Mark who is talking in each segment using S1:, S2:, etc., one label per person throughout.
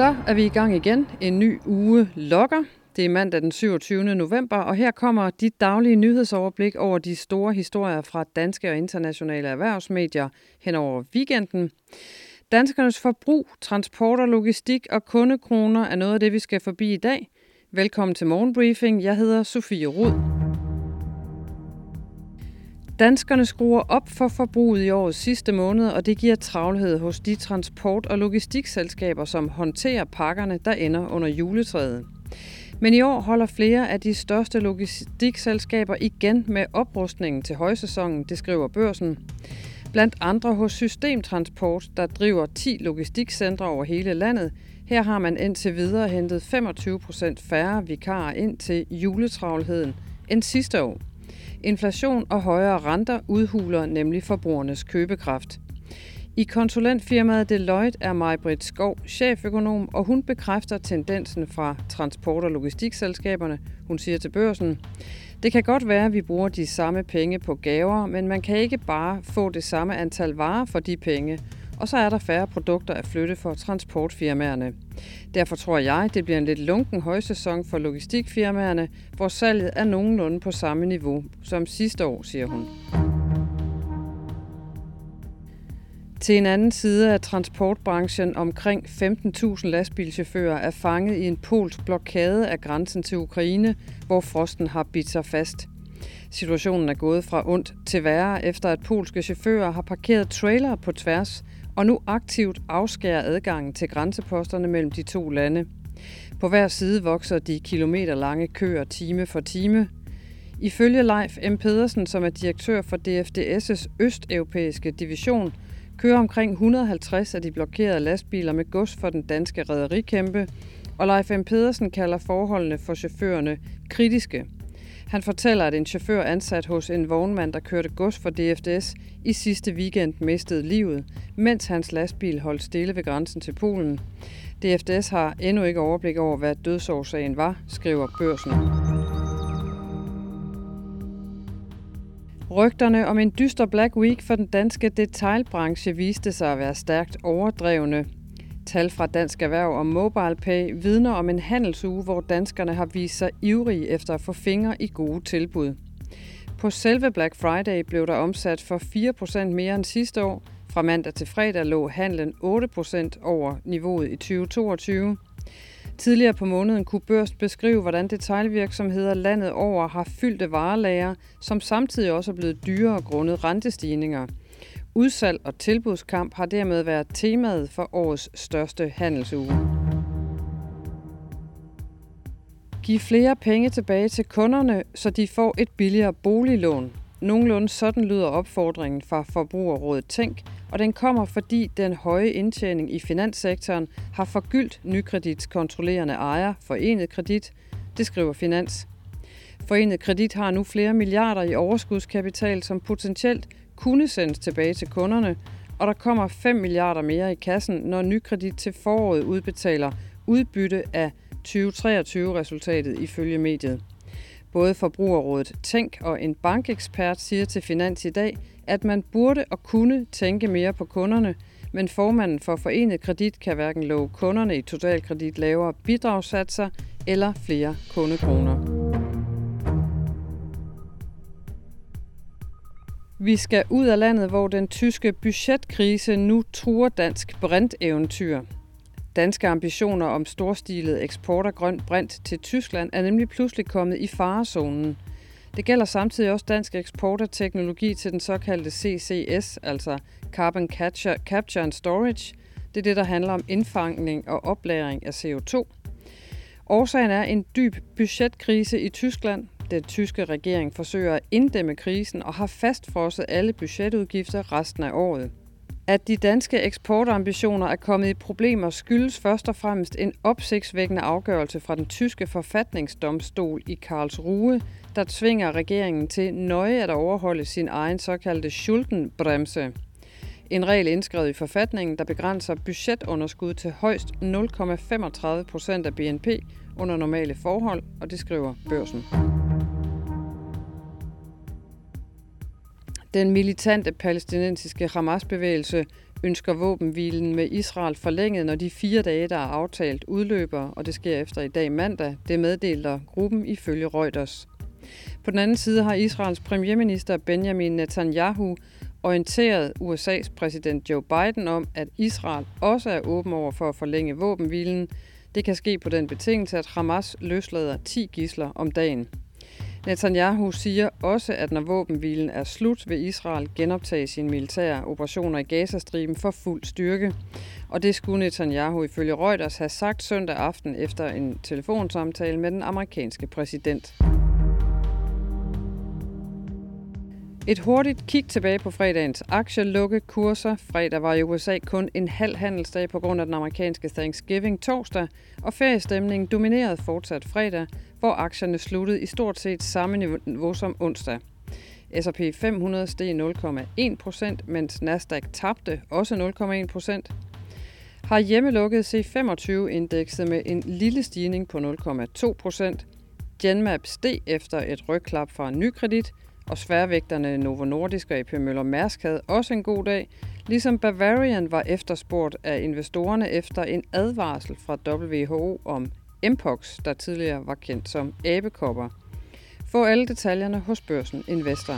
S1: Så er vi i gang igen. En ny uge lokker. Det er mandag den 27. november, og her kommer dit daglige nyhedsoverblik over de store historier fra danske og internationale erhvervsmedier hen over weekenden. Danskernes forbrug, transport og logistik og kundekroner er noget af det, vi skal forbi i dag. Velkommen til Morgenbriefing. Jeg hedder Sofie Rud. Danskerne skruer op for forbruget i årets sidste måned, og det giver travlhed hos de transport- og logistikselskaber, som håndterer pakkerne, der ender under juletræet. Men i år holder flere af de største logistikselskaber igen med oprustningen til højsæsonen, det skriver børsen. Blandt andre hos Systemtransport, der driver 10 logistikcentre over hele landet. Her har man indtil videre hentet 25 procent færre vikarer ind til juletravlheden end sidste år. Inflation og højere renter udhuler nemlig forbrugernes købekraft. I konsulentfirmaet Deloitte er Majbrit Skov cheføkonom, og hun bekræfter tendensen fra transport- og logistikselskaberne. Hun siger til børsen, det kan godt være, at vi bruger de samme penge på gaver, men man kan ikke bare få det samme antal varer for de penge, og så er der færre produkter at flytte for transportfirmaerne. Derfor tror jeg, det bliver en lidt lunken højsæson for logistikfirmaerne, hvor salget er nogenlunde på samme niveau som sidste år, siger hun. Til en anden side af transportbranchen omkring 15.000 lastbilchauffører er fanget i en polsk blokade af grænsen til Ukraine, hvor frosten har bidt sig fast. Situationen er gået fra ondt til værre, efter at polske chauffører har parkeret trailer på tværs og nu aktivt afskærer adgangen til grænseposterne mellem de to lande. På hver side vokser de kilometerlange køer time for time. Ifølge Leif M. Pedersen, som er direktør for DFDS' østeuropæiske division, kører omkring 150 af de blokerede lastbiler med gods for den danske rædderikæmpe, og Leif M. Pedersen kalder forholdene for chaufførerne kritiske. Han fortæller, at en chauffør ansat hos en vognmand, der kørte gods for DFDS, i sidste weekend mistede livet, mens hans lastbil holdt stille ved grænsen til Polen. DFDS har endnu ikke overblik over, hvad dødsårsagen var, skriver børsen. Rygterne om en dyster Black Week for den danske detailbranche viste sig at være stærkt overdrevne. Tal fra Dansk Erhverv og MobilePay vidner om en handelsuge, hvor danskerne har vist sig ivrige efter at få fingre i gode tilbud. På selve Black Friday blev der omsat for 4% mere end sidste år. Fra mandag til fredag lå handlen 8% over niveauet i 2022. Tidligere på måneden kunne Børst beskrive, hvordan detailvirksomheder landet over har fyldte varelager, som samtidig også er blevet dyrere grundet rentestigninger. Udsalg og tilbudskamp har dermed været temaet for årets største handelsuge. Giv flere penge tilbage til kunderne, så de får et billigere boliglån. Nogenlunde sådan lyder opfordringen fra Forbrugerrådet Tænk, og den kommer, fordi den høje indtjening i finanssektoren har forgyldt nykredits kontrollerende ejer, Forenet Kredit, det skriver Finans. Forenet Kredit har nu flere milliarder i overskudskapital, som potentielt kunne sendes tilbage til kunderne, og der kommer 5 milliarder mere i kassen, når nykredit til foråret udbetaler udbytte af 2023-resultatet ifølge mediet. Både Forbrugerrådet Tænk og en bankekspert siger til Finans i dag, at man burde og kunne tænke mere på kunderne, men formanden for Forenet Kredit kan hverken love kunderne i Totalkredit lavere bidragssatser eller flere kundekroner. Vi skal ud af landet, hvor den tyske budgetkrise nu truer dansk brinteventyr. Danske ambitioner om storstilet eksport af grønt brint til Tyskland er nemlig pludselig kommet i farezonen. Det gælder samtidig også dansk eksport af teknologi til den såkaldte CCS, altså Carbon Capture, Capture and Storage. Det er det, der handler om indfangning og oplagring af CO2. Årsagen er en dyb budgetkrise i Tyskland. Den øh, tyske regering forsøger at inddæmme krisen og har fastfrosset alle budgetudgifter resten af året. At de danske eksportambitioner er kommet i problemer skyldes først og fremmest en opsigtsvækkende afgørelse fra den tyske forfatningsdomstol i Karlsruhe, der tvinger regeringen til nøje at overholde sin egen såkaldte Schuldenbremse. En regel indskrevet i forfatningen, der begrænser budgetunderskud til højst 0,35 procent af BNP under normale forhold, og det skriver børsen. Den militante palæstinensiske Hamas-bevægelse ønsker våbenhvilen med Israel forlænget, når de fire dage, der er aftalt, udløber, og det sker efter i dag mandag. Det meddeler gruppen ifølge Reuters. På den anden side har Israels premierminister Benjamin Netanyahu orienteret USA's præsident Joe Biden om, at Israel også er åben over for at forlænge våbenhvilen. Det kan ske på den betingelse, at Hamas løslader 10 gisler om dagen. Netanyahu siger også, at når våbenhvilen er slut, vil Israel genoptage sine militære operationer i Gazastriben for fuld styrke. Og det skulle Netanyahu ifølge Reuters have sagt søndag aften efter en telefonsamtale med den amerikanske præsident. Et hurtigt kig tilbage på fredagens aktielukke kurser. Fredag var i USA kun en halv handelsdag på grund af den amerikanske Thanksgiving torsdag, og feriestemningen dominerede fortsat fredag, hvor aktierne sluttede i stort set samme niveau som onsdag. S&P 500 steg 0,1 procent, mens Nasdaq tabte også 0,1 procent. Har hjemmelukket C25-indekset med en lille stigning på 0,2 procent. Genmap steg efter et rygklap fra Nykredit, og sværvægterne Novo Nordisk og AP Møller Mærsk havde også en god dag, ligesom Bavarian var efterspurgt af investorerne efter en advarsel fra WHO om Mpox, der tidligere var kendt som abekopper. Få alle detaljerne hos Børsen Investor.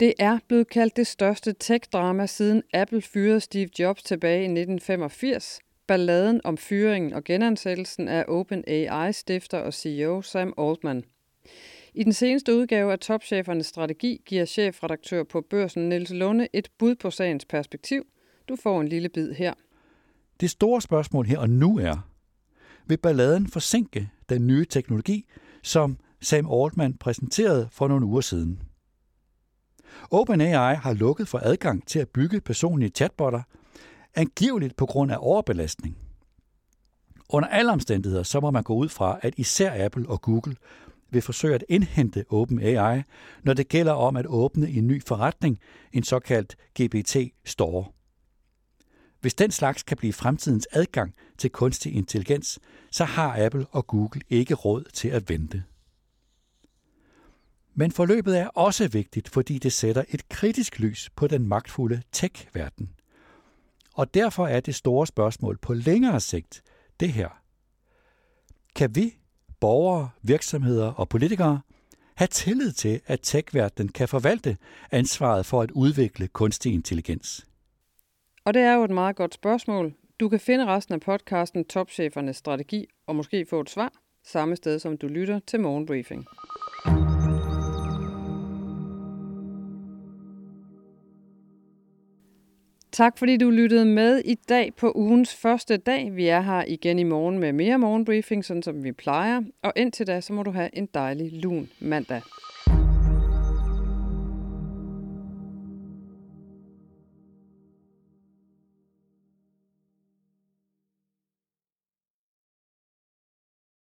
S1: Det er blevet kaldt det største tech-drama siden Apple fyrede Steve Jobs tilbage i 1985. Balladen om fyringen og genansættelsen af OpenAI-stifter og CEO Sam Altman. I den seneste udgave af Topchefernes Strategi giver chefredaktør på børsen Niels Lunde et bud på sagens perspektiv – du får en lille bid her.
S2: Det store spørgsmål her og nu er, vil balladen forsinke den nye teknologi, som Sam Altman præsenterede for nogle uger siden? OpenAI har lukket for adgang til at bygge personlige chatbotter, angiveligt på grund af overbelastning. Under alle omstændigheder så må man gå ud fra, at især Apple og Google vil forsøge at indhente OpenAI, når det gælder om at åbne en ny forretning, en såkaldt GPT-store. Hvis den slags kan blive fremtidens adgang til kunstig intelligens, så har Apple og Google ikke råd til at vente. Men forløbet er også vigtigt, fordi det sætter et kritisk lys på den magtfulde tech-verden. Og derfor er det store spørgsmål på længere sigt det her. Kan vi, borgere, virksomheder og politikere, have tillid til, at tech-verdenen kan forvalte ansvaret for at udvikle kunstig intelligens?
S1: Og det er jo et meget godt spørgsmål. Du kan finde resten af podcasten Topchefernes Strategi og måske få et svar samme sted, som du lytter til Morgenbriefing. Tak fordi du lyttede med i dag på ugens første dag. Vi er her igen i morgen med mere morgenbriefing, sådan som vi plejer. Og indtil da, så må du have en dejlig lun mandag.